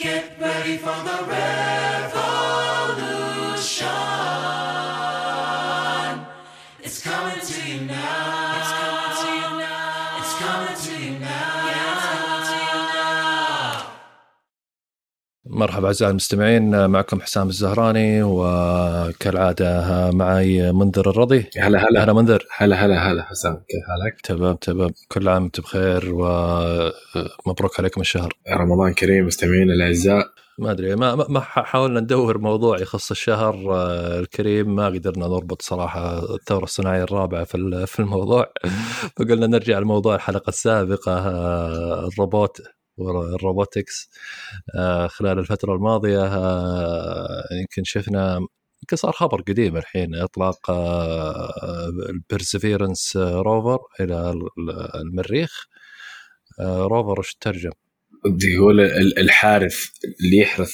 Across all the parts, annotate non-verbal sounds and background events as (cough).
Get ready for the revolution. مرحبا أعزائي المستمعين معكم حسام الزهراني وكالعادة معي منذر الرضي. هلا هلا. هلا منذر. هلا هلا هلا. حسام كيف حالك؟ تمام تمام. كل عام وانت بخير ومبروك عليكم الشهر. رمضان كريم مستمعينا الأعزاء. ما أدري ما ما حاولنا ندور موضوع يخص الشهر آه، الكريم. ما قدرنا نربط صراحة الثورة الصناعية الرابعة في في الموضوع. (laughs) فقلنا نرجع لموضوع الحلقة السابقة آه، الروبوت. وال robotics آه، خلال الفترة الماضية آه، يمكن شفنا يمكن صار خبر قديم الحين إطلاق ال Perseverance rover إلى ال- المريخ آه، rover وش ترجم؟ يقول ال- الحارث اللي يحرث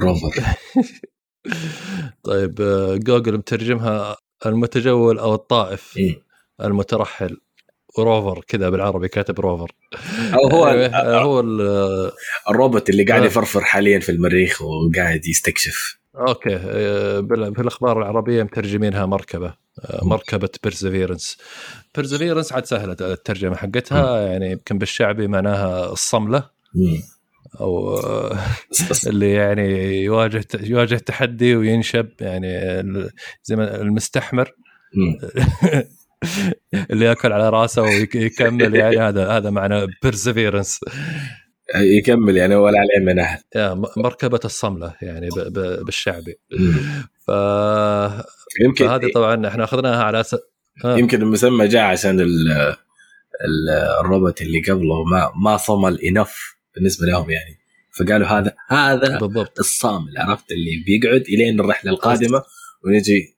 rover (laughs) طيب آه، جوجل مترجمها المتجول أو الطائف إيه. المترحل و rover كذا بالعربي كاتب rover. أو هو (laughs) آه، هو ال- الروبوت اللي قاعد آه. يفرفر حاليا في المريخ وقاعد يستكشف. أوكي آه، في الاخبار العربية مترجمينها مركبة آه، مركبة Perseverance perseverance عاد سهلة الترجمة حقتها يعني يمكن بالشعبي معناها الصملة. أو آه، (laughs) اللي يعني يواجه يواجه تحدي وينشب يعني زي ما المستحمر. (laughs) اللي ياكل على راسه ويكمل يعني هذا هذا معنى perseverance يكمل يعني ولا عليه من أحد. مركبة الصملة يعني ب- ب- بالشعبي. ف يمكن فهذه طبعا إحنا أخذناها على س... آه. يمكن المسمى جاء عشان ال ال- الروبوت اللي قبله ما ما صمل enough بالنسبة لهم يعني. فقالوا هذا هذا بالضبط. الصامل عرفت؟ اللي بيقعد إلين الرحلة القادمة ونجي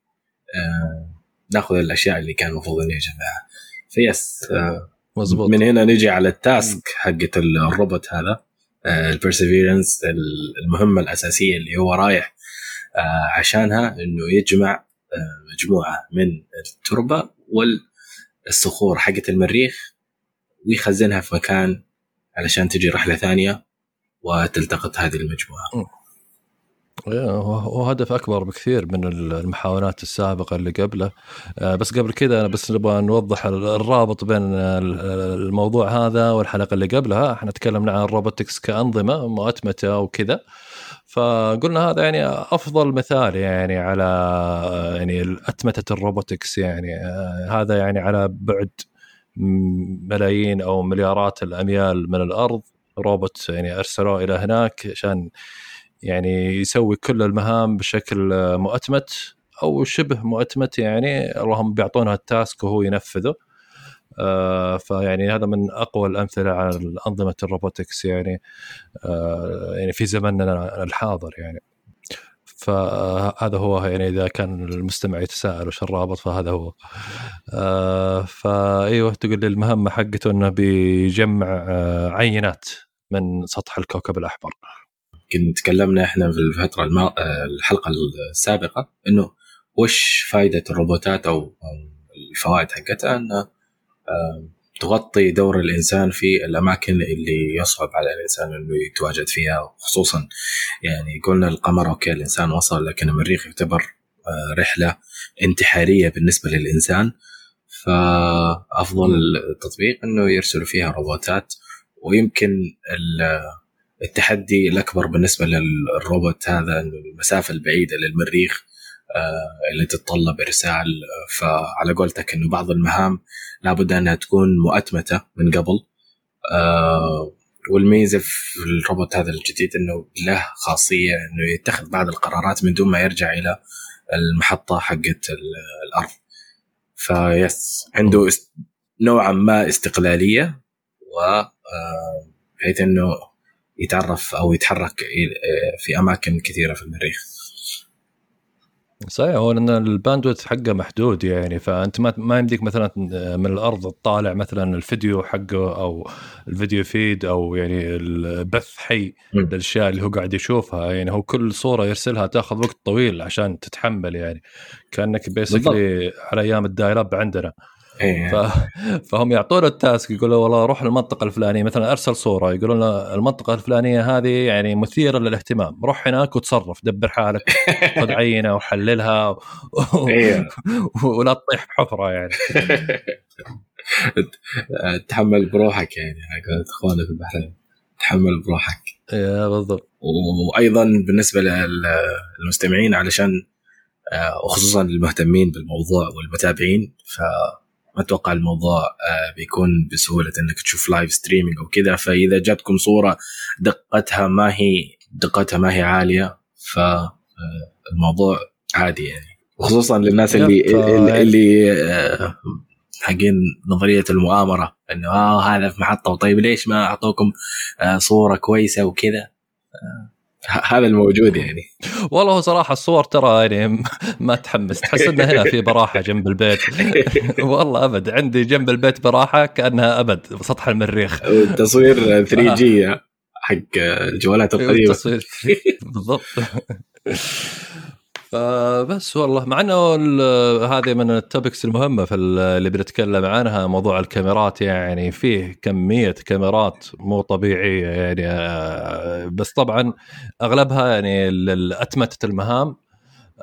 آه ناخذ الأشياء اللي كان المفروض إنه يجمعها ف yes آه مزبوط من هنا نجي على ال task حقت ال- الروبوت هذا ال Perseverance المهمة الأساسية اللي هو رايح آه عشانها إنه يجمع آه مجموعة من التربة والصخور حقت المريخ ويخزنها في مكان علشان تجي رحلة ثانية وتلتقط هذه المجموعة. إيه، هو هو هدف أكبر بكثير من المحاولات السابقة اللي قبله. آه، بس قبل كذا أنا بس نبغى نوضح الرابط بين ال- الموضوع هذا والحلقة اللي قبلها. إحنا تكلمنا عن الروبوتكس كأنظمة مؤتمته وكذا. فقلنا هذا يعني أفضل مثال يعني على يعني أتمتة ال robotics يعني آه، هذا يعني على بعد ملايين أو مليارات الأميال من الأرض. روبوت يعني أرسلوه إلى هناك عشان يعني يسوي كل المهام بشكل مؤتمت أو شبه مؤتمت يعني اللهم بيعطونه ال task وهو ينفذه. آه فيعني هذا من أقوى الأمثلة على انظمه ال robotics يعني آه يعني في زمننا الحاضر يعني. فهذا هو يعني إذا كان المستمع يتساءل وش الرابط فهذا هو. آه فايوه تقول لي المهمة حقته إنه بيجمع آه عينات من سطح الكوكب الأحمر. يمكن تكلمنا إحنا في الفترة الما... آه، الحلقة السابقة إنه وش فائده الروبوتات أو الفوائد حقتها انها آه، تغطي دور الإنسان في الأماكن اللي يصعب على الإنسان إنه يتواجد فيها خصوصا يعني قلنا القمر أوكي الإنسان وصل لكن المريخ يعتبر آه، رحلة انتحارية بالنسبة للإنسان فأفضل التطبيق إنه يرسلوا فيها روبوتات ويمكن التحدي الأكبر بالنسبة للروبوت هذا إنه المسافة البعيدة للمريخ آه، اللي تتطلب إرسال آه، فعلى قولتك إنه بعض المهام لابد أنها تكون مؤتمتة من قبل. آه، والميزة في الروبوت هذا الجديد إنه له خاصية إنه يتخذ بعض القرارات من دون ما يرجع إلى المحطة حقت ال- الأرض. فيس عنده نوعا ما استقلالية و بحيث إنه يتعرف أو يتحرك في أماكن كثيرة في المريخ صحيح هو لأن ال bandwidth حقه محدود يعني فأنت ما ما يمديك مثلا من الأرض تطالع مثلا الفيديو حقه أو ال video feed أو يعني البث حي. للأشياء اللي هو قاعد يشوفها يعني هو كل صورة يرسلها تأخذ وقت طويل عشان تتحمل يعني كأنك basically على أيام ال dial-up عندنا. ف... فهم يعطونه ال task يقولوا والله روح المنطقة الفلانية مثلا أرسل صورة يقولون المنطقة الفلانية هذه يعني مثيرة للاهتمام روح هناك وتصرف دبر حالك (laughs) خذ عينة وحللها و... أيوه (laughs) ولا تطيح بحفرة يعني. (laughs) تحمل بروحك يعني على اخواننا في البحرين تحمل بروحك. yeah بالضبط. وأيضا بالنسبة لل- للمستمعين علشان آه، وخصوصا المهتمين بالموضوع والمتابعين فما أتوقع الموضوع آه، بيكون بسهولة إنك تشوف live streaming أو كذا. فإذا جاتكم صورة دقتها ما هي دقتها ما هي عالية فالموضوع عادي يعني. وخصوصا للناس اللي يب، ف- اللي, اللي آه، حقين نظرية المؤامرة إنه آه هذا في محطة وطيب ليش ما أعطوكم آه، صورة كويسة وكذا؟ آه، (laughs) هذا الموجود يعني. والله صراحة الصور ترى يعني (laughs) ما تحمس. تحس إنه هنا في براحة (laughs) جنب البيت. والله أبد. عندي جنب البيت براحة كأنها أبد. سطح المريخ. التصوير 3 جي حق الجوالات القديمة. التصوير بالضبط. فبس والله مع إنه هذه من ال topics المهمة في ال- اللي بنتكلم عنها موضوع الكاميرات يعني فيه كمية كاميرات مو طبيعية يعني آه، بس طبعا أغلبها يعني أتمتة المهام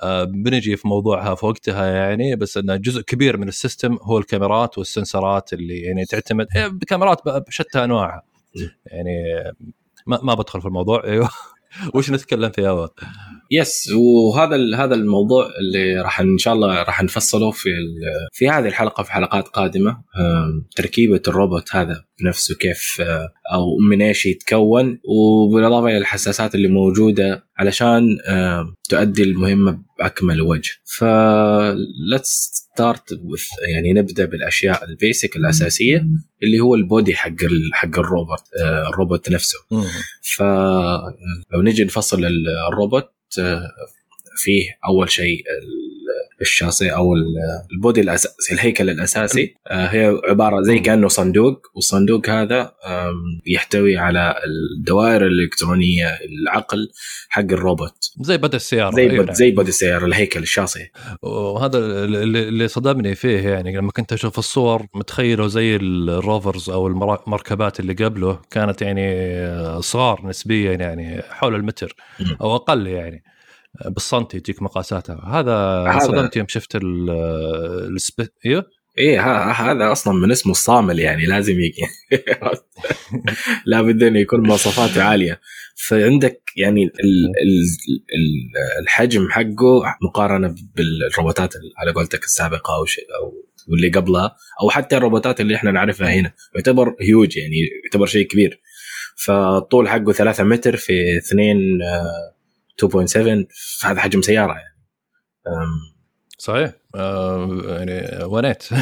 آه، بنجي في موضوعها في وقتها يعني بس إنه جزء كبير من ال system هو الكاميرات والسنسرات اللي يعني تعتمد إيه، بكاميرات ب- بشتى أنواعها م. يعني ما ما بدخل في الموضوع أيوه وش نتكلم فيه اول؟ يس وهذا هذا الموضوع اللي راح إن شاء الله راح نفصله في في هذه الحلقة في حلقات قادمة تركيبة الروبوت هذا بنفسه كيف آه، أو من إيش يتكون. وبالإضافة إلى الحساسات اللي موجودة علشان آم، تؤدي المهمة بأكمل وجه. ف let's start with يعني نبدأ بالأشياء ال basic الأساسية اللي هو ال body حق حق الروبوت آه، الروبوت نفسه. فلو نجي نفصل ال- الروبوت آه، فيه أول شيء الشاصي أو ال- body الاساسي الهيكل الأساسي. آه، هي عبارة زي كأنه صندوق والصندوق هذا يحتوي على الدوائر الإلكترونية العقل حق الروبوت. زي body السيارة زي أيوة بد زي بودي السيارة الهيكل الشاصي. وهذا اللي صدمني فيه يعني لما كنت أشوف الصور متخيله زي الروفرز أو المركبات اللي قبله كانت يعني صغار نسبيا يعني حول المتر. أو أقل يعني. بالسنتي تجيك مقاساتها. هذا هذا- صدمت يوم شفت ال السبي... أيوه إيه؟ ه- هذا أصلا من اسمه الصامل يعني لازم يجي. (laughs) لابد انه يكون مواصفاته عالية. فعندك يعني ال ال ال الحجم حقه مقارنة بالروبوتات ال- على قولتك السابقة أو شيء أو واللي قبلها أو حتى الروبوتات اللي إحنا نعرفها هنا. يعتبر هيوج يعني يعتبر شيء كبير. فالطول حقه 3 متر في 2 آه، 2.7 فهذا حجم سيارة يعني. أم، صحيح. آه يعني ونيت (laughs)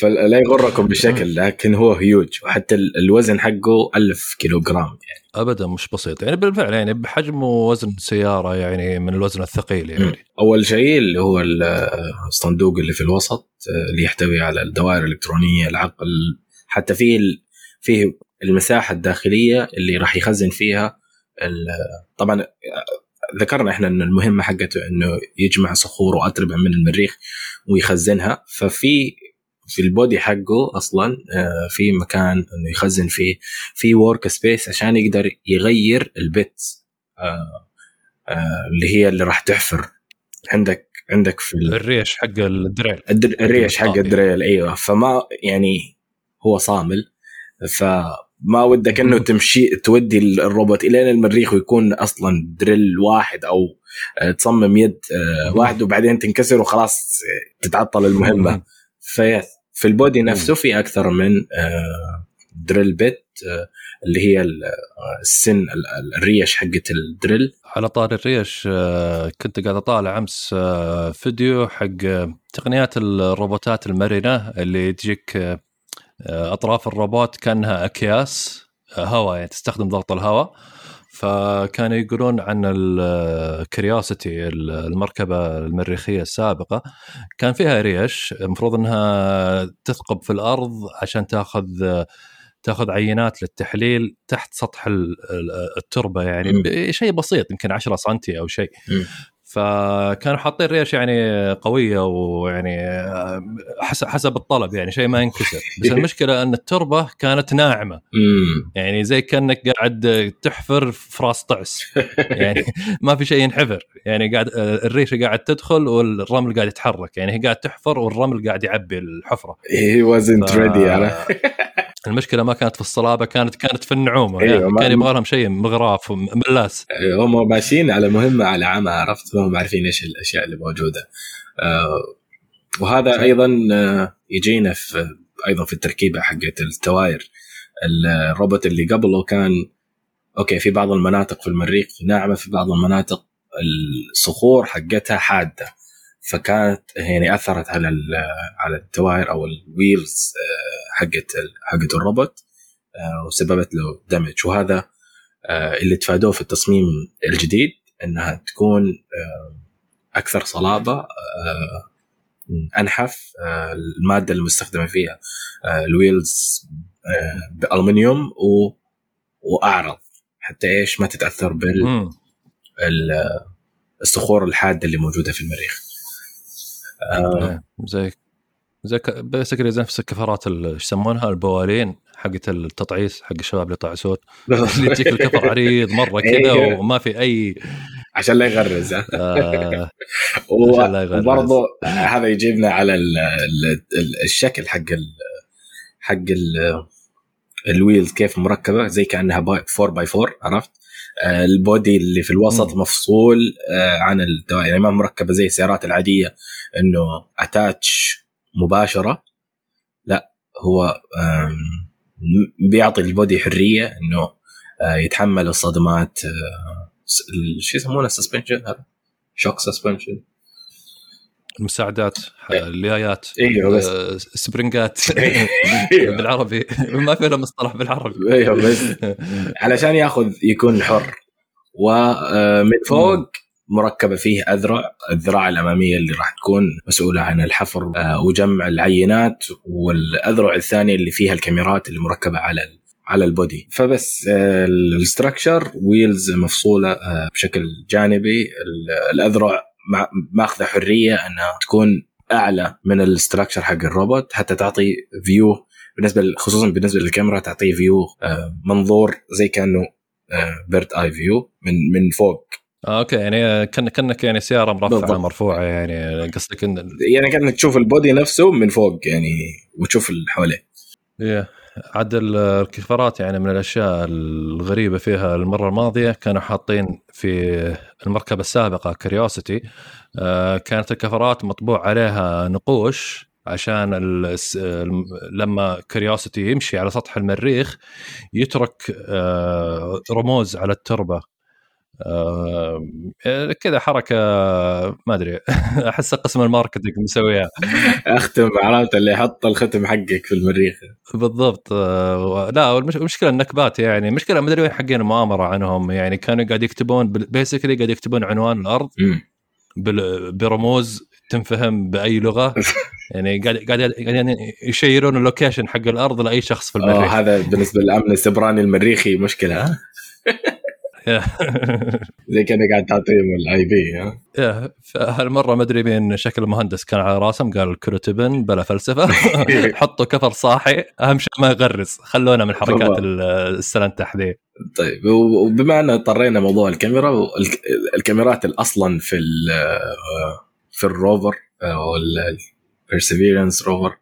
فلا يغركم بالشكل لكن هو هيوج وحتى ال- الوزن حقه 1000 كيلو جرام يعني. ابدا مش بسيط. يعني بالفعل يعني بحجم ووزن سيارة يعني من الوزن الثقيل يعني. أول شيء اللي هو ال- الصندوق اللي في الوسط آه، اللي يحتوي على الدوائر الإلكترونية العقل حتى فيه فيه المساحة الداخلية اللي راح يخزن فيها طبعا ذكرنا إحنا ان المهمة حقته إنه يجمع صخور وأتربة من المريخ ويخزنها. ففي في البودي حقه أصلا آه، في مكان إنه يخزن فيه في workspace عشان يقدر يغير ال bit آه، آه، اللي هي اللي راح تحفر. عندك عندك في ال- الريش حق ال drill. الدر- الريش حق. ال drill أيوه. فما يعني هو صامل. فما ودك إنه تمشي تودي الروبوت إلى المريخ ويكون أصلا drill واحد أو آه، تصمم يد آه، واحد وبعدين تنكسر وخلاص آه، تتعطل المهمة. في في ال body نفسه في أكثر من drill bit اللي هي ال- السن ال- ال- الريش حقت ال drill. على طاري الريش كنت قاعد أطالع أمس فيديو حق تقنيات الروبوتات المرنة اللي تجيك أطراف الروبوت كأنها أكياس آه، هواء يعني تستخدم ضغط الهواء. فكانوا يقولون عن ال Curiosity المركبة المريخية السابقة. كان فيها ريش المفروض إنها تثقب في الأرض عشان تأخذ تأخذ عينات للتحليل تحت سطح ال- ال- التربة يعني. شيء بسيط يمكن 10 سم أو شيء. فكانوا حاطين ريش يعني قوية ويعني آه، حسب حسب الطلب يعني شيء ما ينكسر. بس (laughs) المشكلة أن التربة كانت ناعمة. يعني زي كأنك قاعد تحفر في راس طعس. يعني (laughs) ما في شيء ينحفر. يعني قاعد آه، الريشه قاعد تدخل والرمل قاعد يتحرك. يعني هي قاعد تحفر والرمل قاعد يعبي الحفرة. هي wasn't ف- ready (laughs) المشكلة ما كانت في الصلابة كانت كانت في النعومة. أيوة، يعني كان يبغى لهم شيء مغراف وملاس هم ماشيين على مهمة على عمى عرفت؟ ما هم عارفين إيش الأشياء اللي موجودة. آه، وهذا أيضا آه، يجينا في أيضا في التركيبة حقت التواير. الروبوت اللي قبله كان okay في بعض المناطق في المريخ ناعمة في بعض المناطق الصخور حقتها حادة. فكانت يعني أثرت على على التواير أو ال wheels حقت حقت الروبوت آه، وسببت له damage وهذا آه، اللي تفادوه في التصميم الجديد إنها تكون آه، أكثر صلابة أنحف المادة المستخدمه فيها ال wheels بألمنيوم وأعرض حتى إيش ما تتأثر بال الصخور الحادة اللي موجودة في المريخ. آه، إيه، زي زي basically زي نفس الكفرات ال- إيش يسمونها البوالين حقت التطعيس حق الشباب اللي يطعسون اللي تجيك الكفر عريض مرة (laughs) كذا أيوه. وما في اي عشان لا يغرز ها آه. (laughs) وبرضه هذا يجيبنا على ال ال ال الشكل حق ال حق ال ال wheels كيف مركبة زي كأنها 4 by 4 عرفت؟ آه، ال body اللي في الوسط مم. مفصول آه، عن الدوائر يعني ما مركبة زي السيارات العادية إنه attach مباشرة. لا هو بيعطي ال body حرية إنه آه، يتحمل الصدمات آه، شو يسمونه؟ ال suspension هذا؟ shock suspension المساعدات اليايات أيوه بس. آه، سبرنجات (laughs) أيوه. (laughs) بالعربي. ما في له مصطلح بالعربي. أيوه بس. علشان ياخذ يكون حر ومن فوق مركبة فيه أذرع الذراع الأمامية اللي راح تكون مسؤولة عن الحفر آه، وجمع العينات والأذرع الثانية اللي فيها الكاميرات اللي مركبة على على ال body. فبس آه، ال structure wheels مفصولة آه، بشكل جانبي. ال- الأذرع ماخذة حرية أنها تكون أعلى من ال structure حق الروبوت حتى تعطي view بالنسبة خصوصا بالنسبة للكاميرا تعطيه view منظور زي كأنه bird eye view من من فوق. آه okay يعني كان كأنك يعني سيارة مرفعة بالضبط. مرفوعة يعني قصدك إن يعني كأنك تشوف ال body نفسه من فوق يعني وتشوف اللي حواليه إيه. عاد ال- الكفرات يعني من الأشياء الغريبة فيها المرة الماضية كانوا حاطين في المركبة السابقة Curiosity آه كانت الكفرات مطبوع عليها نقوش عشان لما Curiosity يمشي على سطح المريخ يترك آه رموز على التربة آه كذا حركة ما أدري (laughs) أحس قسم ال marketing مسويها. (laughs) أختم عرفت اللي يحط الختم حقك في المريخ. بالضبط آه، لا المشكلة النكبات يعني المشكلة ما أدري وين حقين المؤامرة عنهم يعني كانوا قاعد يكتبون basically قاعد يكتبون عنوان الأرض برموز تنفهم بأي لغة. (laughs) يعني قاعد قاعد قاعد يشيرون ال location حق الأرض لأي شخص في المريخ. هذا بالنسبة للأمن السبراني المريخي مشكلة (laughs) زي كانك قاعد تعطيهم ال IP ها؟ yeah، فهالمرة ما أدري مين شكل المهندس كان على راسهم قال كله تبن بلا فلسفة. (laughs) حطوا كفر صاحي. أهم شيء ما يغرز خلونا من حركات السلنتح ذي طيب وبما ان اضطرينا موضوع الكاميرا الكاميرات الاصلا في ال- في ال rover أو ال Perseverance rover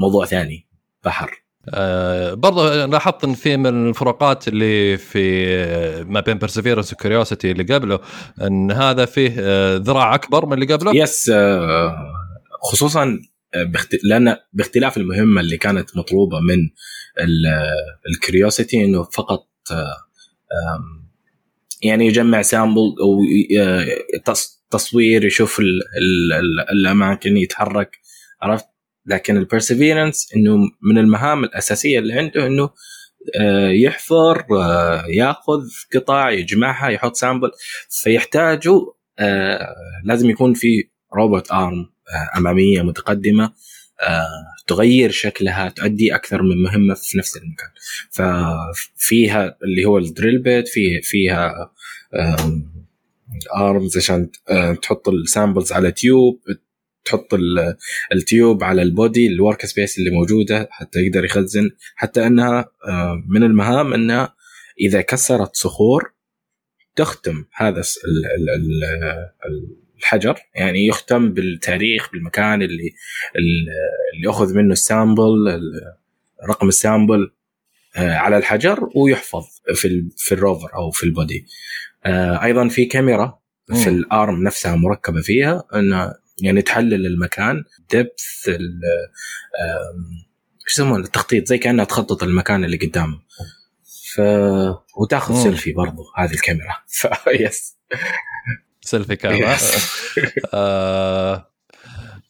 موضوع ثاني بحر. آه، برضه لاحظت إن في من الفروقات اللي في ما بين Perseverance و Curiosity اللي قبله إن هذا فيه آه، ذراع أكبر من اللي قبله؟ yes آه، خصوصا آه، باخت... لأن باختلاف المهمة اللي كانت مطلوبة من ال Curiosity إنه فقط آه، يعني يجمع sample أو تصوير يشوف ال... ال... ال... الأماكن يتحرك عرفت؟ لكن ال Perseverance إنه من المهام الأساسية اللي عنده إنه آه، يحفر آه، يأخذ قطع يجمعها يحط sample. فيحتاجوا آه، لازم يكون في robot arm أمامية متقدمة تغير شكلها تؤدي أكثر من مهمة في نفس المكان. ففيها اللي هو ال drill bit فيه فيها arms عشان تحط ال samples على tube تحط ال- ال tube على ال body ال work space اللي موجودة حتى يقدر يخزن حتى أنها آه، من المهام أنها إذا كسرت صخور تختم هذا الحجر يعني يختم بالتاريخ بالمكان اللي اللي يأخذ منه ال sample ال- رقم السامبل آه، على الحجر ويحفظ في في ال rover أو في ال body آه، أيضا في كاميرا في. ال arm نفسها مركبة فيها انه يعني تحلل المكان depth إيش يسمونه؟ التخطيط زي كأنها تخطط المكان اللي قدامه. ف وتاخذ. سيلفي برضو هذه الكاميرا. ف yes سيلفي كاميرا آه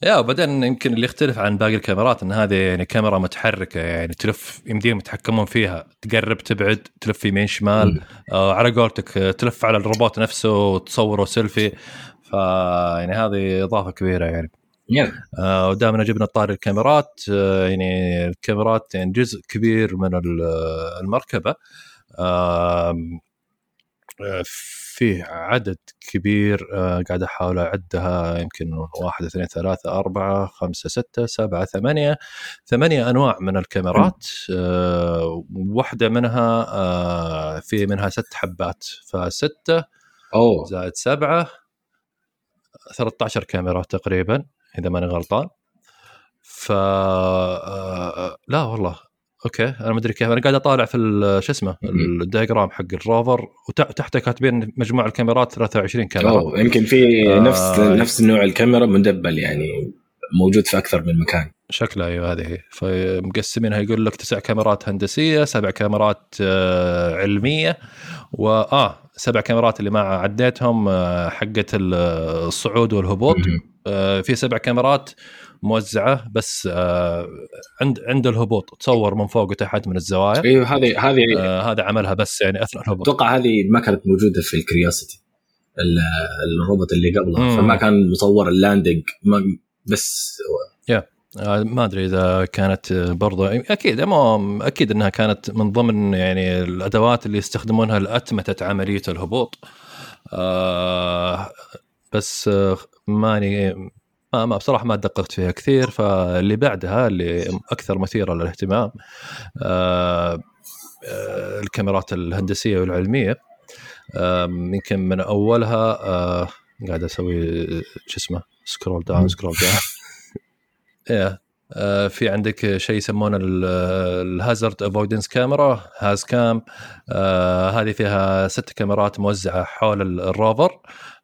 yeah وبعدين يمكن اللي يختلف عن باقي الكاميرات إن هذه يعني كاميرا متحركة يعني تلف يمديهم يتحكمون فيها. تقرب تبعد تلف يمين شمال. آه على قولتك تلف على الروبوت نفسه وتصوره سيلفي ف يعني هذه إضافة كبيرة يعني. yes. آه ودائما جبنا طاري الكاميرات. آه يعني الكاميرات يعني جزء كبير من ال- المركبة. آه فيه عدد كبير آه قاعد أحاول أعدها. يمكن واحد اثنين ثلاثة أربعة خمسة ستة سبعة ثمانية. ثمانية أنواع من الكاميرات. آه واحدة منها آه في منها ست حبات. فستة أوه. زائد سبعة 13 كاميرا تقريبا إذا ماني غلطان ف آه، لا والله okay أنا ما أدري كيف أنا قاعد أطالع في شو اسمه. ال diagram حق ال rover وتحته كاتبين مجموع الكاميرات 23 كاميرا أوه يمكن في آه. نفس نفس نوع الكاميرا مندبل يعني موجود في أكثر من مكان شكلها أيوه هذه هي فمقسمينها يقول لك تسع كاميرات هندسية سبع كاميرات آه، علمية واه سبع كاميرات اللي ما عديتهم آه، ال- الصعود والهبوط. آه، في سبع كاميرات موزعة بس آه، عند عند الهبوط تصور من فوق وتحت من الزوايا. أيوه هذه هذه هذا عملها بس يعني أثناء الهبوط. أتوقع هذه ما كانت موجودة في ال Curiosity ال- الروبوت اللي قبلها. مم. فما كان مصور ال landing بس آه، ما أدري إذا كانت آه، برضو أكيد أكيد إنها كانت من ضمن يعني الأدوات اللي يستخدمونها لأتمتة عملية الهبوط. آه بس آه ماني ما, ما بصراحة ما دققت فيها كثير فاللي بعدها اللي أكثر مثيرة للاهتمام آه آه الكاميرات الهندسية والعلمية. آه يمكن من أولها آه قاعد أسوي شو اسمه scroll down scroll down إيه. آه، في عندك شيء يسمونه ال hazard avoidance camera Hazcam آه هذه فيها ست كاميرات موزعة حول ال- ال rover.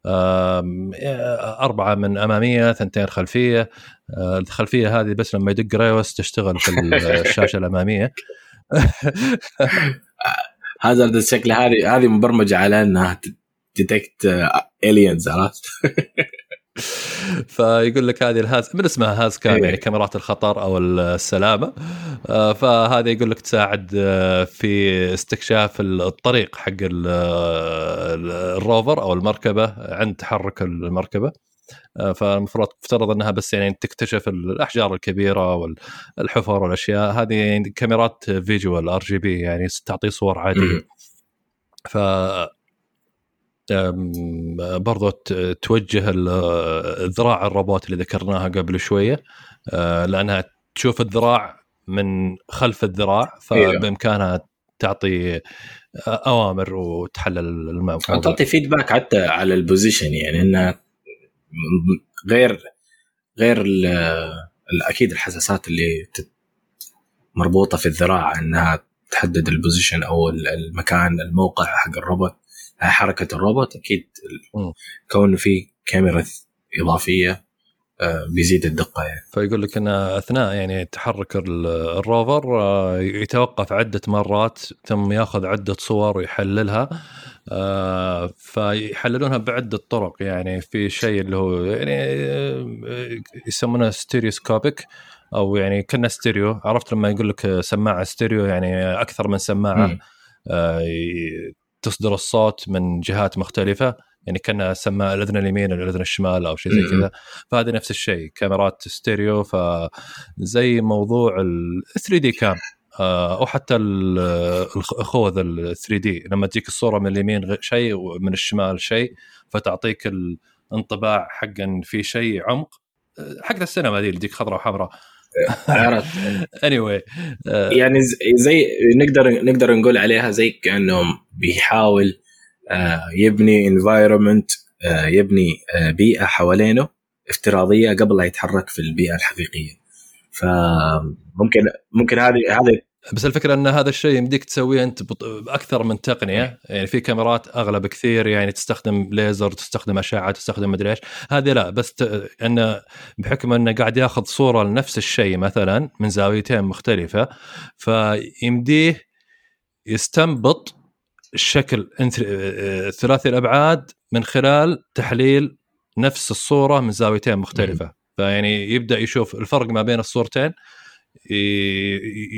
آه، أربعة من أمامية ثنتين خلفية. آه، الخلفية هذه بس لما يدق reverse تشتغل في (laughs) الشاشة الأمامية. (laughs) هذا شكله هذه هذه مبرمجة على إنها detect aliens عرفت؟ (laughs) فيقول لك هذه ال haz من اسمها Hazcam إيه. يعني كاميرات الخطر أو السلامة. آه، فهذه يقول لك تساعد آه، في استكشاف الطريق حق ال- ال- ال rover أو المركبة عند تحرك المركبة. آه، فالمفروض تفترض إنها بس يعني تكتشف الأحجار الكبيرة والحفر والأشياء. هذه يعني كاميرات visual RGB يعني تعطي صور عادية. ف برضو توجه ال- ذراع الروبوت اللي ذكرناها قبل شوية. أه، لأنها تشوف الذراع من خلف الذراع أيوه. فبإمكانها تعطي أوامر وتحلل الموضوع تعطي feedback حتى على ال position يعني انها غير غير أكيد الحساسات اللي مربوطة في الذراع إنها تحدد ال position أو ال- المكان الموقع حق الروبوت حركة الروبوت أكيد. كونه في كاميرا إضافية آه، بيزيد الدقة يعني فيقول لك إن أثناء يعني تحرك ال- ال rover آه، يتوقف عدة مرات ثم يأخذ عدة صور ويحللها آه، فيحللونها بعدة طرق يعني في شيء اللي هو يعني يسمونه stereoscopic أو يعني كنا ستيريو عرفت لما يقول لك سماعة ستيريو يعني أكثر من سماعة مم. تصدر الصوت من جهات مختلفة يعني كأن سماعه الأذن اليمين الأذن الشمال أو شيء زي. كذا. فهذا نفس الشيء كاميرات ستيريو فزي موضوع ال 3 دي كام أو حتى ال- الخوذ ال 3 دي لما تجيك الصورة من اليمين شيء ومن الشمال شيء فتعطيك الانطباع حق ان في شيء عمق. آه، حق السينما دي اللي تجيك خضراء وحمراء. عرفت. اني anyway, آه، يعني زي نقدر نقدر نقول عليها زي كانه بيحاول آه، يبني انفايرمنت يبني آه، بيئة حوالينه افتراضية قبل لا يتحرك في البيئة الحقيقية. فممكن ممكن هذه هذه بس الفكرة أن هذا الشيء يمديك تسويه أنت باكثر من تقنية. يعني في كاميرات أغلى بكثير يعني تستخدم ليزر تستخدم أشعة تستخدم مدري إيش. هذه لا بس ت... انه بحكم أنه قاعد ياخذ صورة لنفس الشيء مثلا من زاويتين مختلفة فيمديه يستنبط الشكل ثلاثي الأبعاد من خلال تحليل نفس الصورة من زاويتين مختلفة. فيعني يبدأ يشوف الفرق ما بين الصورتين.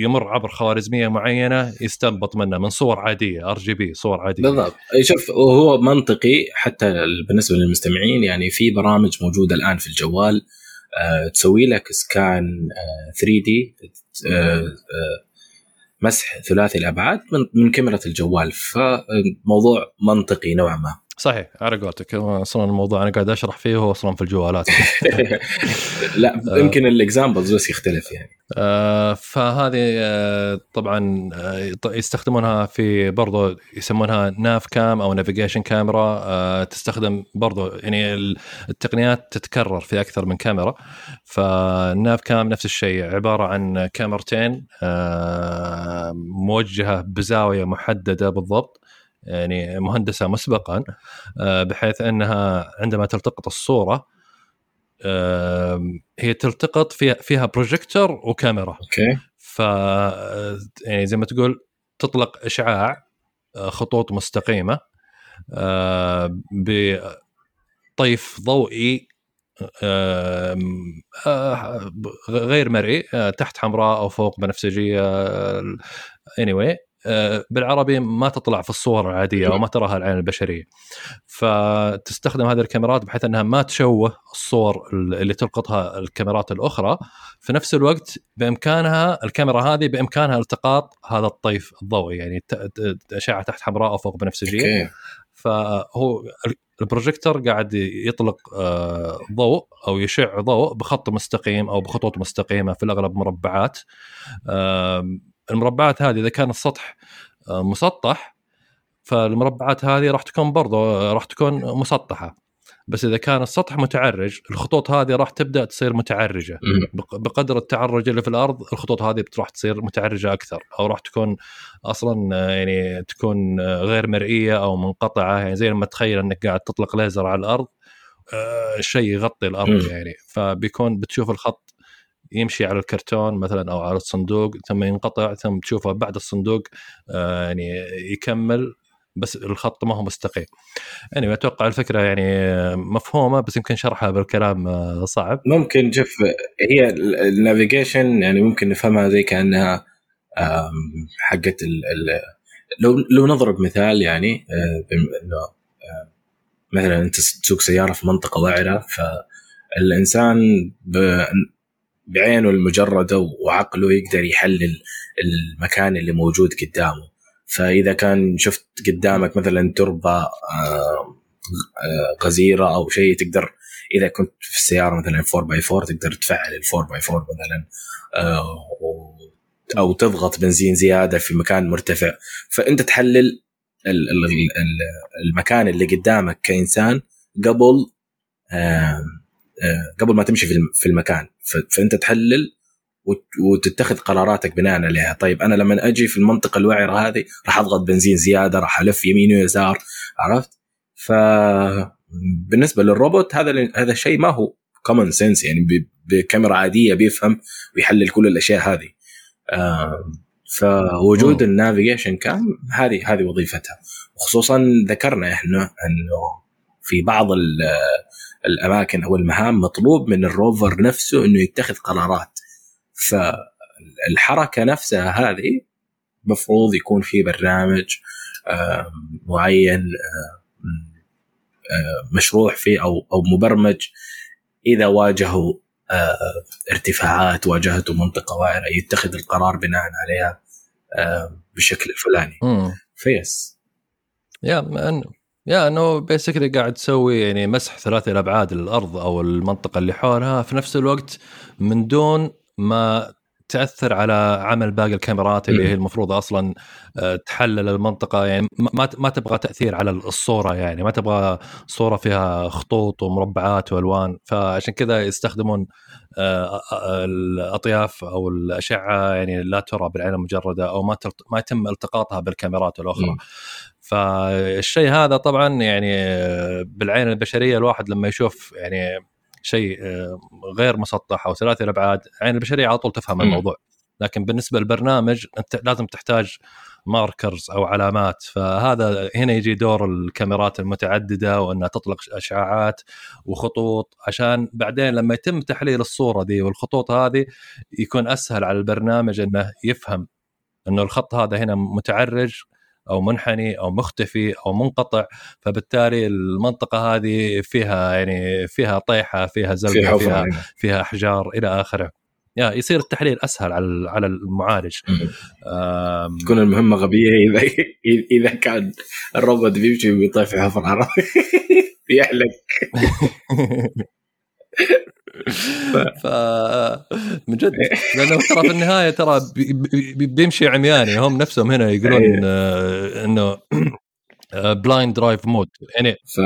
يمر عبر خوارزمية معينة يستنبط منها من صور عادية RGB صور عادية. بالضبط. شوف وهو منطقي حتى بالنسبة للمستمعين يعني في برامج موجودة الآن في الجوال آه، تسوي لك scan آه، 3 D مسح ثلاثي الأبعاد من من كاميرا الجوال. فموضوع منطقي نوعا ما. صحيح على قولتك. أصلا الموضوع أنا قاعد أشرح فيه هو أصلا في الجوالات. (laughs) لا يمكن ال examples بس يختلف يعني. آه، فهذه آه، طبعا آه، يستخدمونها في برضو يسمونها Navcam أو navigation camera آه، تستخدم برضو يعني ال- التقنيات تتكرر في أكثر من كاميرا فال nav cam نفس الشيء عبارة عن كاميرتين آه، موجهة بزاوية محددة بالضبط. يعني مهندسة مسبقا آه، بحيث أنها عندما تلتقط الصورة آم، هي تلتقط فيها فيها بروجيكتور وكاميرا. okay. ف يعني زي ما تقول تطلق إشعاع آه، خطوط مستقيمة آه، بطيف ضوئي آه، غير مرئي آه، تحت حمراء أو فوق بنفسجية anyway. آه، بالعربي ما تطلع في الصور العادية أو ما تراها العين البشرية. فتستخدم هذه الكاميرات بحيث إنها ما تشوه الصور اللي تلقطها الكاميرات الأخرى. في نفس الوقت بإمكانها الكاميرا هذه بإمكانها التقاط هذا الطيف الضوئي يعني أشعة تحت حمراء أو فوق بنفسجية. فهو البروجيكتور قاعد يطلق آه، ضوء أو يشع ضوء بخط مستقيم أو بخطوط مستقيمة في الأغلب مربعات. المربعات هذه إذا كان السطح آه، مسطح فالمربعات هذه راح تكون برضو آه، راح تكون مسطحة. بس إذا كان السطح متعرج الخطوط هذه راح تبدأ تصير متعرجة. بقدر التعرج اللي في الأرض الخطوط هذه راح تصير متعرجة أكثر. أو راح تكون أصلا آه، يعني تكون غير مرئية أو منقطعة. يعني زي لما تخيل إنك قاعد تطلق ليزر على الأرض شيء يغطي الأرض. يعني. فبيكون بتشوف الخط يمشي على الكرتون مثلا أو على الصندوق ثم ينقطع ثم تشوفه بعد الصندوق آه، يعني يكمل بس الخط ما هو مستقيم. يعني أتوقع الفكرة يعني مفهومة بس يمكن شرحها بالكلام آه، صعب. ممكن شوف هي النافيجيشن يعني ممكن نفهمها زي كأنها حقت لو لو نضرب مثال يعني آه، إنه مثلا أنت تسوق سيارة في منطقة وعره فالإنسان بعينه المجردة وعقله يقدر يحلل المكان اللي موجود قدامه. فإذا كان شفت قدامك مثلا تربة آه، آه، غزيرة أو شيء تقدر إذا كنت في السيارة مثلا 4 باي 4 تقدر تفعل ال 4 باي 4 مثلا آه، أو تضغط بنزين زيادة في مكان مرتفع. فأنت تحلل ال- ال- ال- المكان اللي قدامك كإنسان قبل قبل ما تمشي في الم- في المكان. فأنت تحلل وت- وتتخذ قراراتك بناء عليها. طيب أنا لما أجي في المنطقة الوعرة هذه راح أضغط بنزين زيادة راح ألف يمين ويسار عرفت؟ ف بالنسبة للروبوت هذا هذا الشيء ما هو common sense يعني بكاميرا عادية بيفهم ويحلل كل الأشياء هذه. آم، فوجود. ال navigation cam هذه هذه وظيفتها. وخصوصا ذكرنا إحنا إنه في بعض ال- الأماكن أو المهام مطلوب من ال rover نفسه إنه يتخذ قرارات. فالحركة نفسها هذه مفروض يكون في برنامج معين مشروع فيه أو أو مبرمج. إذا واجهوا ارتفاعات واجهته منطقة وعره يتخذ القرار بناء عليها بالشكل الفلاني. فيس. يا يا انه بيسكلي قاعد تسوي يعني مسح ثلاثي الأبعاد للأرض أو المنطقة اللي حولها في نفس الوقت من دون ما تأثر على عمل باقي الكاميرات اللي. هي المفروض أصلا آه، تحلل المنطقة يعني ما- ما تبغى تأثير على الصورة يعني ما تبغى صورة فيها خطوط ومربعات وألوان فعشان كذا يستخدمون آه، آه، الأطياف أو الأشعة يعني لا ترى بالعين المجردة أو ما ما يتم التقاطها بالكاميرات الأخرى. فالشيء هذا طبعا يعني بالعين البشرية الواحد لما يشوف يعني شيء آه، غير مسطح أو ثلاثي الأبعاد عين البشرية على طول تفهم. الموضوع لكن بالنسبة للبرنامج أنت لازم تحتاج ماركرز أو علامات فهذا هنا يجي دور الكاميرات المتعددة وأنها تطلق أشعاعات وخطوط عشان بعدين لما يتم تحليل الصورة دي والخطوط هذه يكون أسهل على البرنامج إنه يفهم إنه الخط هذا هنا متعرج أو منحني أو مختفي أو منقطع فبالتالي المنطقة هذه فيها يعني فيها طيحة فيها في زلقه حفره فيها هنا. فيها أحجار إلى آخره. يا يصير التحليل أسهل على على المعالج. تكون المهمة غبية إذا إذا كان الروبوت بيمشي ويطيح في حفره عرفت؟ يحلق ف من جد لأنه ترى في النهاية ترى بي- بي- بيمشي عمياني هم نفسهم هنا يقولون أيه. آه، إنه blind drive mode يعني ف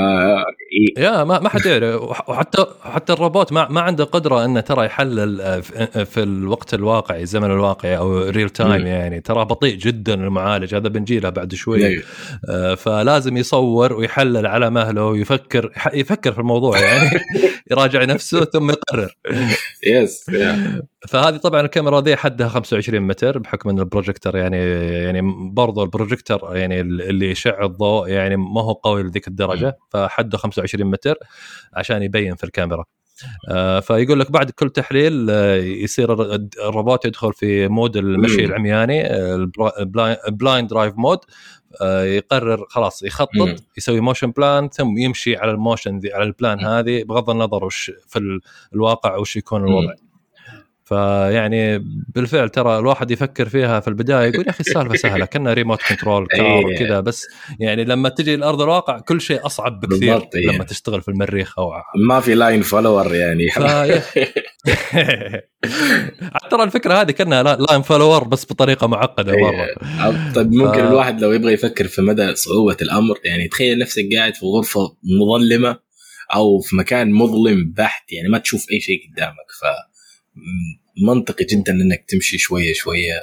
يا ما ما حد يعرف. وح- وحتى حتى الروبوت ما ما عنده قدرة إنه ترى يحلل آه، في- في الوقت الواقعي الزمن الواقعي أو real time. يعني. ترى بطيء جدا المعالج. هذا بنجي له بعد شوي. أيوه. آه، فلازم يصور ويحلل على مهله ويفكر يفكر في الموضوع يعني. (laughs) يراجع نفسه ثم يقرر. yes. فهذه طبعا الكاميرا ذي حدها 25 متر بحكم إن البروجيكتور يعني يعني برضو البروجيكتور يعني اللي يشع الضوء يعني ما هو قوي لذيك الدرجة فحده 25 متر عشان يبين في الكاميرا آه، فيقول لك بعد كل تحليل آه، يصير الر- الروبوت يدخل في mode المشي. العمياني ال blind drive mode يقرر خلاص. يخطط يسوي motion plan ثم يمشي على ال motion ذي على ال plan. هذه بغض النظر وش في ال- الواقع وش يكون. الوضع فيعني بالفعل ترى الواحد يفكر فيها في البداية يقول يا أخي السالفة سهلة كنا remote control car. وكذا بس يعني لما تجي لارض الواقع كل شيء أصعب بكثير إيه. لما تشتغل في المريخ أو ما في line follower يعني (laughs) ترى الفكرة هذه كأنها line follower بس بطريقة معقدة إيه. مرة طيب ممكن ف- الواحد لو يبغى يفكر في مدى صعوبة الأمر يعني تخيل نفسك قاعد في غرفة مظلمة أو في مكان مظلم بحت يعني ما تشوف أي شيء قدامك ف منطقي جدا إنك تمشي شوية شوية.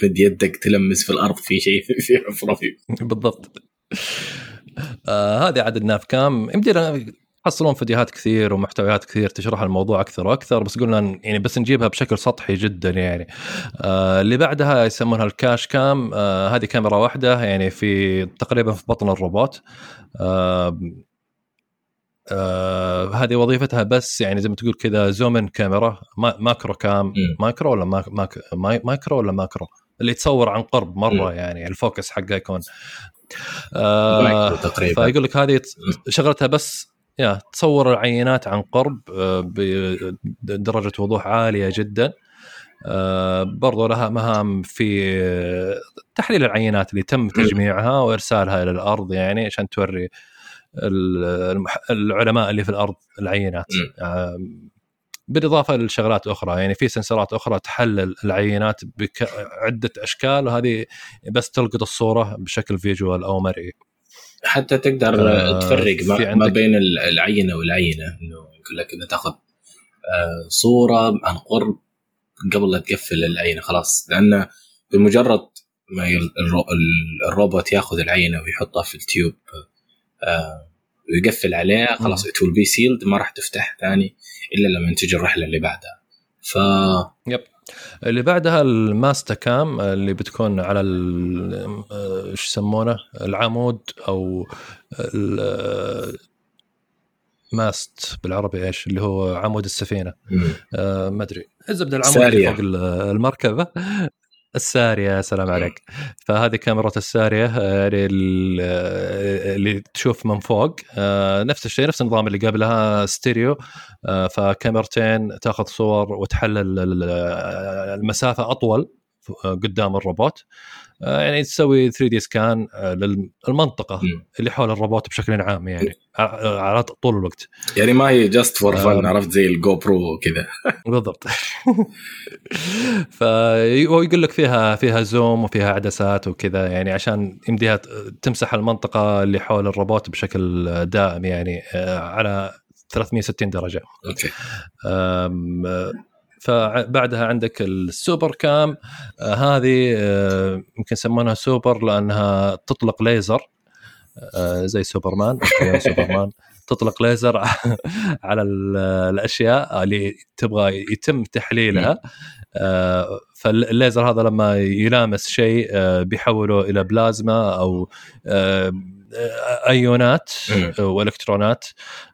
تمد يدك تلمس في الأرض في شيء (laughs) في حفره في بالضبط. آه هذه عدد ناف كام يمدينا تحصلون فيديوهات كثير ومحتويات كثير تشرح الموضوع أكثر وأكثر بس قلنا يعني بس نجيبها بشكل سطحي جدا يعني. آه اللي بعدها يسمونها الكاش كام. آه هذه كاميرا واحدة يعني في تقريبا في بطن الروبوت. آه آه هذه وظيفتها بس يعني زي ما تقول كذا zoom-in كاميرا ما macro cam مم. macro ولا ماك ماك ماي- مايكرو ولا macro؟ اللي تصور عن قرب مرة مم. يعني ال focus حقه يكون. آه مايكرو تقريبا. فيقول لك هذه شغلتها بس يا تصور العينات عن قرب آه، بدرجه وضوح عالية جدا. آه، برضو لها مهام في تحليل العينات اللي تم تجميعها وإرسالها إلى الأرض يعني عشان توري العلماء اللي في الأرض العينات. بالإضافة لشغلات أخرى يعني في سنسرات أخرى تحلل العينات بعده أشكال وهذه بس تلقط الصورة بشكل فيجوال أو مرئي. حتى تقدر آه، تفرق ما, ما بين العينة والعينة إنه يقول لك اذا تاخذ آه، صورة عن قرب قبل لا تقفل العينة خلاص. لأن بمجرد ما الروبوت ياخذ العينة ويحطها في ال tube ويقفل عليها خلاص it will be sealed ما راح تفتح ثاني إلا لما تجي الرحلة اللي بعدها. ف yep. اللي بعدها ال mast cam اللي بتكون على آه، إيش يسمونه؟ العمود أو ال- mast بالعربي إيش؟ اللي هو عمود السفينة. آه ما أدري. الزبدة العمود. فوق ال- المركبة. السارية سلام عليك. فهذه كاميرا السارية آه، آه، اللي تشوف من فوق. آه، نفس الشيء نفس النظام اللي قبلها ستيريو. فكاميرتين تاخذ صور وتحلل ال- المسافة أطول قدام الروبوت. يعني تسوي 3D scan للمنطقة. اللي حول الروبوت بشكل عام يعني ع- على طول الوقت. يعني ما هي just for fun آه. عرفت؟ زي ال GoPro كذا بالضبط. (laughs) فيقول لك فيها فيها zoom وفيها عدسات وكذا يعني عشان يمديها تمسح المنطقة اللي حول الروبوت بشكل دائم يعني آه، على 360 درجة. okay. آه، فبعدها عندك ال super cam؟ آه، هذه آه، يمكن يسمونها سوبر لأنها تطلق ليزر. آه، زي سوبرمان سوبرمان. (laughs) تطلق ليزر (laughs) على ال- الأشياء اللي تبغى يتم تحليلها. فالليزر هذا لما يلامس شيء بيحوله إلى بلازما أو آيونات مم. والكترونات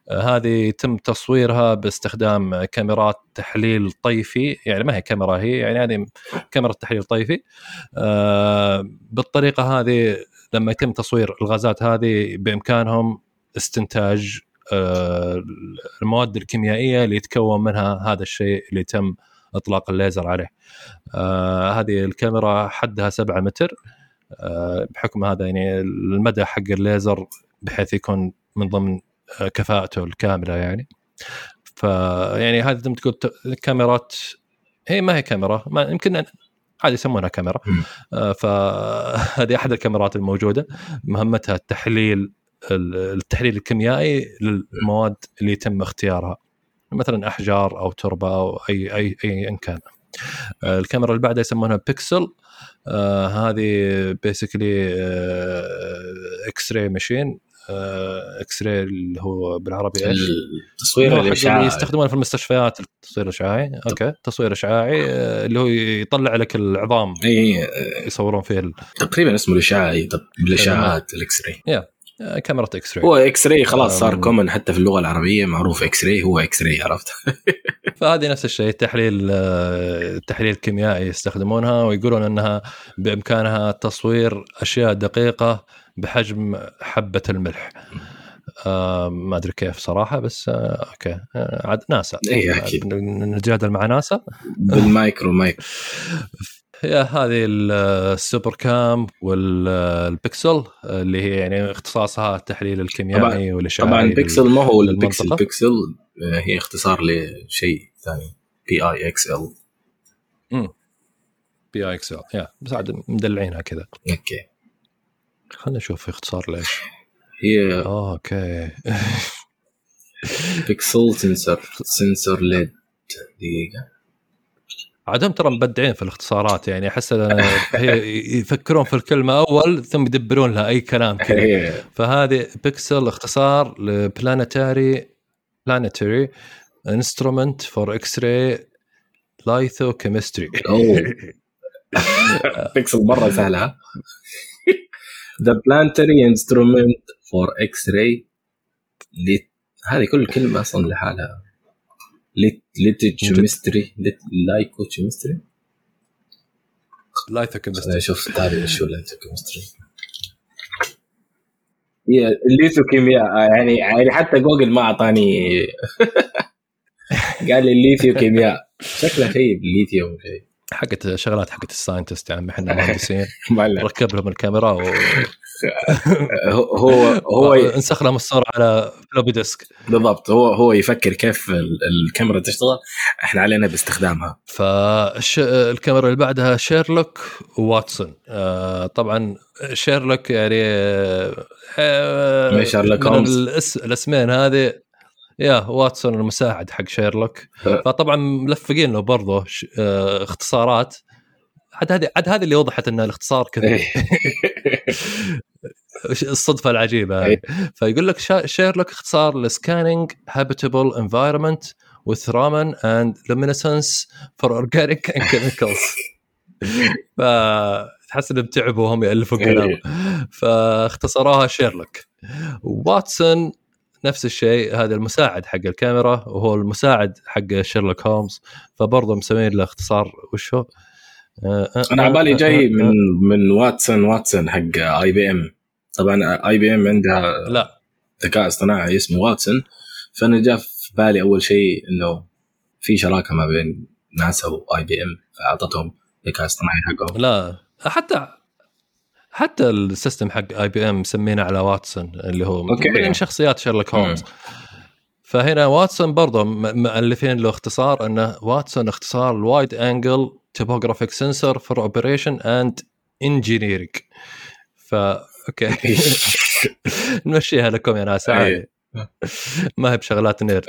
آه، هذه يتم تصويرها باستخدام كاميرات تحليل طيفي يعني ما هي كاميرا هي يعني هذه كاميرا تحليل طيفي آه، بالطريقة هذه لما يتم تصوير الغازات هذه بإمكانهم استنتاج آه، المواد الكيميائية اللي يتكون منها هذا الشيء اللي تم إطلاق الليزر عليه. آه، هذه الكاميرا حدها 7 متر آه، بحكم هذا يعني المدى حق الليزر بحيث يكون من ضمن آه، كفاءته الكاملة يعني. فيعني هذه ما تقول كاميرات هي ما هي كاميرا ما يمكن عادي يسمونها كاميرا. آه، فهذه (laughs) أحد الكاميرات الموجودة مهمتها التحليل التحليل الكيميائي للمواد اللي يتم اختيارها مثلا أحجار أو تربة أو أي أي أي إن كان آه، الكاميرا اللي بعدها يسمونها PIXL. آه هذه basically x-ray machine x-ray اللي هو بالعربي إيش؟ التصوير الإشعاعي. يستخدمونه في المستشفيات التصوير الإشعاعي. okay تصوير اشعاعي آه، اللي هو يطلع لك العظام. اي يصورون فيه ال- تقريبا اسمه الإشعاعي. بالاشعاعات ال x-ray آه، كاميرا x-ray هو x-ray خلاص صار. common حتى في اللغة العربية معروف x-ray هو x-ray عرفت؟ (laughs) فهذه نفس الشيء تحليل آه، تحليل كيميائي يستخدمونها ويقولون إنها بإمكانها تصوير أشياء دقيقة بحجم حبة الملح. آه ما أدري كيف صراحة بس آه okay. آه عاد ناسا. اي أكيد. نتجادل مع ناسا. بال micro micro. (laughs) هي هذه ال- ال SuperCam وال PIXL اللي هي يعني اختصاصها التحليل الكيميائي والإشعاعي طبعا بيكسل ما هو. البيكسل. بيكسل آه، هي اختصار لشيء ثاني P I X L P I X L يا بس عاد مدلعينها كذا. okay. خلينا نشوف اختصار ليش. هي أوكي. PIXL sensor sensor lead دقيقة. عادهم ترى مبدعين في الاختصارات يعني أحس يفكرون في الكلمة أول ثم يدبرون لها أي كلام كذا. هي فهذه PIXL اختصار ل planetary planetary instrument for X-ray lithochemistry PIXL مرة سهلة. ذا بلانتري انسترومنت فور إكس راي هذه كل كلمة أصلا لحالها. ليتوكيمستري لايكوكيمستري لايثو كيمستري شوف تعرف شو ال lithochemistry هي الليثوكيمياء يعني يعني حتى جوجل ما اعطاني (laughs) قال لي الليثيوكيمياء شكلها شيء بالليثيوم شيء حقت شغلات حقت ال scientist يا عمي إحنا مهندسين. (laughs) ركب لهم الكاميرا و... هو هو هو انسخ لهم الصورة على floppy disk. بالضبط هو هو يفكر كيف ال- الكاميرا تشتغل إحنا علينا باستخدامها. فالكاميرا اللي بعدها شيرلوك وواتسون آه طبعا شيرلوك يعني آه شيرلوك. الأس... الأسمين هذه يا واتسون المساعد حق شيرلوك. فطبعا ملفقين له برضه ش... آه اختصارات. عاد هذه عاد هذه اللي وضحت إن الاختصار كذا إيه. (laughs) الصدفة العجيبة هذه. إيه. فيقول لك شيرلوك اختصار ل scanning habitable environment with Raman and luminescence for organic and chemicals. (laughs) فتحس إنهم تعبوا وهم يألفوا كلام. إيه. فاختصروها شيرلوك واتسون نفس الشيء هذا المساعد حق الكاميرا وهو المساعد حق شيرلوك هولمز. فبرضه مسوين له اختصار وش هو؟ آه، آه، أنا على بالي آه، جاي من من واتسون واتسون حق اي بي ام طبعا اي بي ام عندها لا ذكاء اصطناعي اسمه واتسون فأنا جاء في بالي أول شيء إنه في شراكة ما بين ناسا و IBM فأعطتهم الذكاء الاصطناعي حقهم لا حتى حتى ال system حق IBM مسمينه على واتسون اللي هو okay. من شخصيات شيرلوك هولمز. فهنا واتسون برضه مؤلفين له اختصار انه واتسون اختصار ال wide angle topographic sensor for operation and engineering okay. (laughs) (laughs) نمشيها لكم يا ناس عادي. إيه. ما هي بشغلات nerd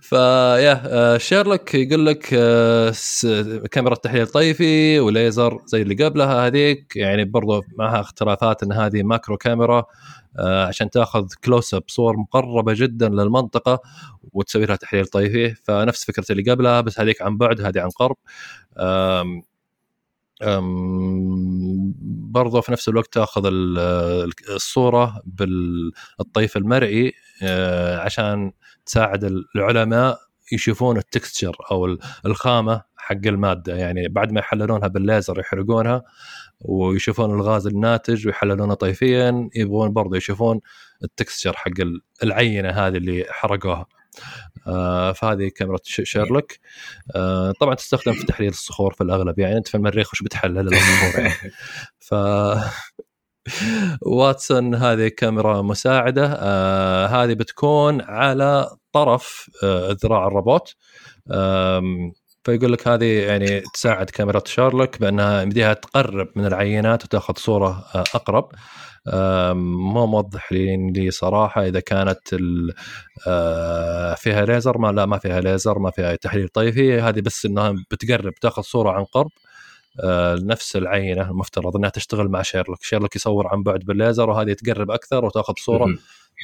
فيا آه، شيرلوك يقول لك آه، كاميرا تحليل طيفي وليزر زي اللي قبلها هذيك يعني برضو معها اختلافات إن هذه macro كاميرا آه، عشان تاخذ close up صور مقربة جدا للمنطقة وتسوي لها تحليل طيفي فنفس فكرة اللي قبلها بس هذيك عن بعد هذه عن قرب. برضه في نفس الوقت تاخذ ال- الصورة بالطيف المرئي آه، عشان تساعد العلماء يشوفون ال texture أو ال- الخامة حق المادة. يعني بعد ما يحللونها بالليزر يحرقونها ويشوفون الغاز الناتج ويحللونه طيفيا يبغون برضه يشوفون ال texture حق ال- العينة هذه اللي حرقوها. فهذه كاميرا شيرلوك آه طبعا تستخدم في تحليل الصخور في الأغلب يعني. أنت في المريخ وش بتحلل؟ (laughs) الصخور يعني ف واتسون هذه كاميرا مساعدة. آه هذه بتكون على طرف آه ذراع الروبوت. آم، فيقول لك هذه يعني تساعد كاميرا شارلوك بأنها يمديها تقرب من العينات وتأخذ صورة آه، أقرب. مو موضح لي صراحة إذا كانت آه، فيها ليزر ما لا ما فيها ليزر ما فيها تحليل. طيفي هذه بس إنها بتقرب تأخذ صورة عن قرب آه، نفس العينة المفترض إنها تشتغل مع شيرلوك. شيرلوك يصور عن بعد بالليزر وهذه تقرب أكثر وتأخذ صورة.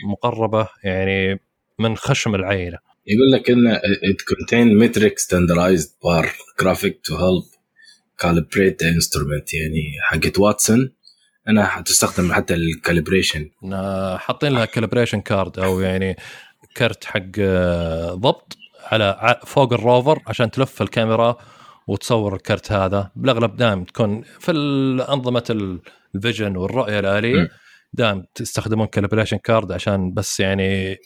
مقربة يعني من خشم العينة. يقول لك إن it contain metric standardized bar graphic to help calibrate the instrument. يعني حقت واتسون انها حتستخدم حتى ال calibration حاطين لها calibration card أو يعني كرت حق آه، ضبط على فوق ال rover عشان تلف الكاميرا وتصور الكرت هذا. بالأغلب دائم تكون في الأنظمة ال- ال vision والرؤية الآلية. دائم تستخدمون calibration card عشان بس يعني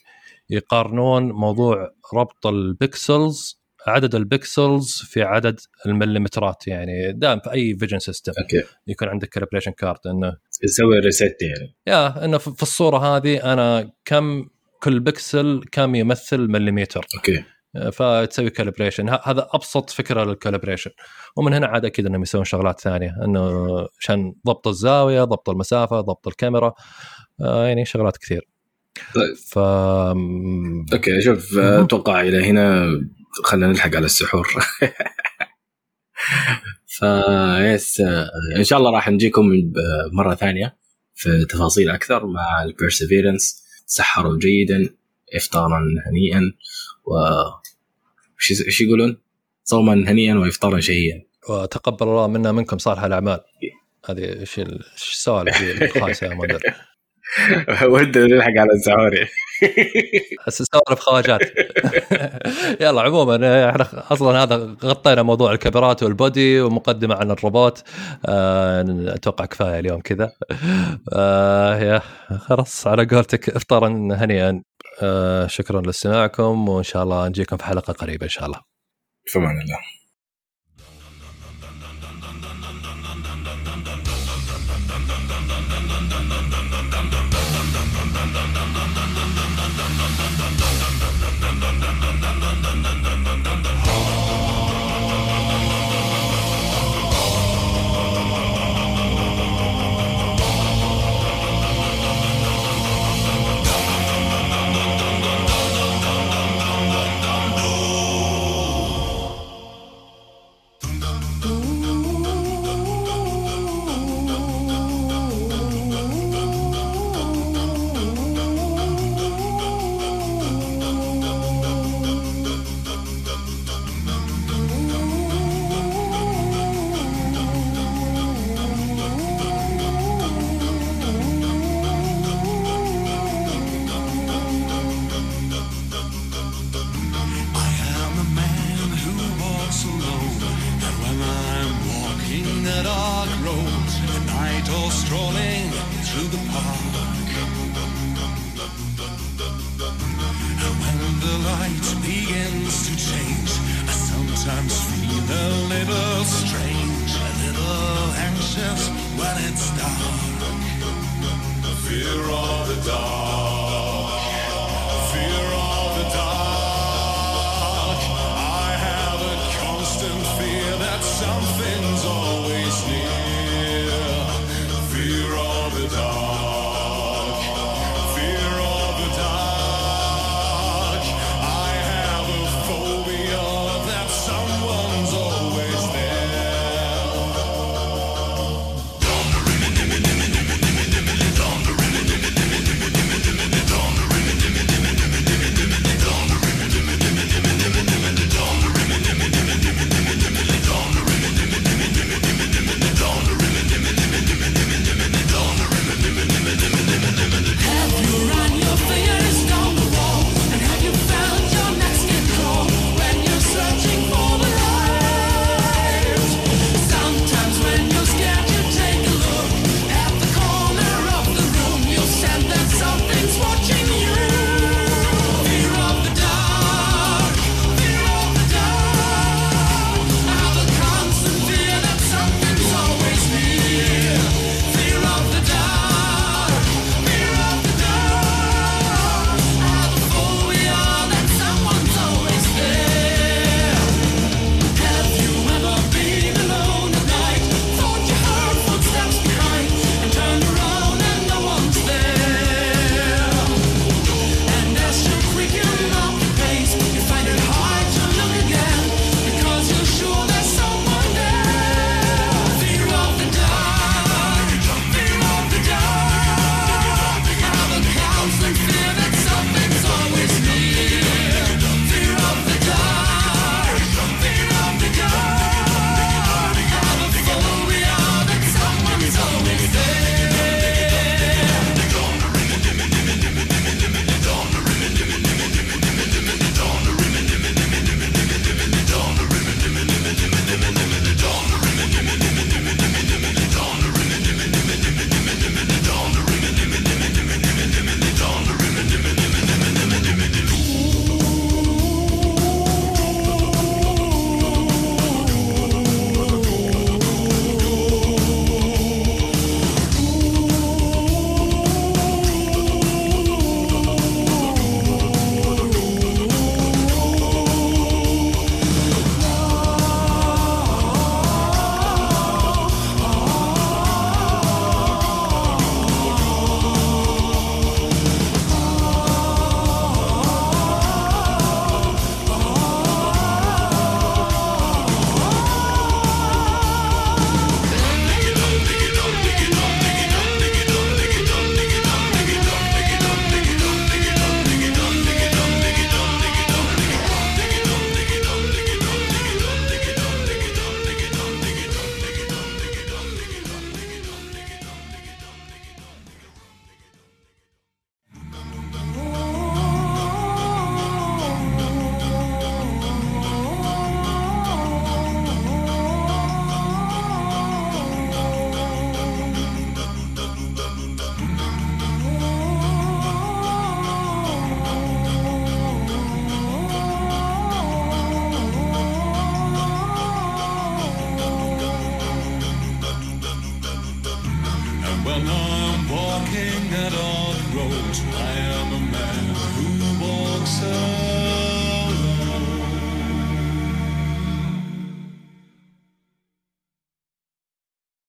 يقارنون موضوع ربط ال pixels عدد ال pixels في عدد المليمترات. يعني دائم في أي vision system okay. يكون عندك calibration card إنه يسوي reset يعني. يا إنه في الصورة هذه أنا كم كل بكسل كم يمثل مليمتر. okay. فتسوي calibration هذا أبسط فكرة لل calibration ومن هنا عاد أكيد إنهم يسوون شغلات ثانية. إنه عشان ضبط الزاوية ضبط المسافة ضبط الكاميرا. آه، يعني شغلات كثير. طيب. ف okay شوف. أتوقع إلى هنا خلينا نلحق على السحور (laughs) ف yes إن شاء الله راح نجيكم مرة ثانية في تفاصيل أكثر مع ال Perseverance سحروا جيدا افطارا هنيئا و وش- وش يقولون؟ صوما هنيئا وافطارا شهيا وتقبل الله منا منكم صالح الأعمال هذه إيش السوالف الخايسه يا mother (laughs) (laughs) ودنا نلحق على السحور (laughs) بس سوالف خواجات. (laughs) يلا عموما إحنا أصلا هذا غطينا موضوع الكاميرات وال body ومقدمة عن الروبوت. آه، أتوقع كفاية اليوم كذا. آه، يا خلاص على قولتك افطارا هنيئا. آه، شكرا لاستماعكم وإن شاء الله نجيكم في حلقة قريبة إن شاء الله. في أمان الله. A little strange, a little anxious when it's dark. The Fear of the dark.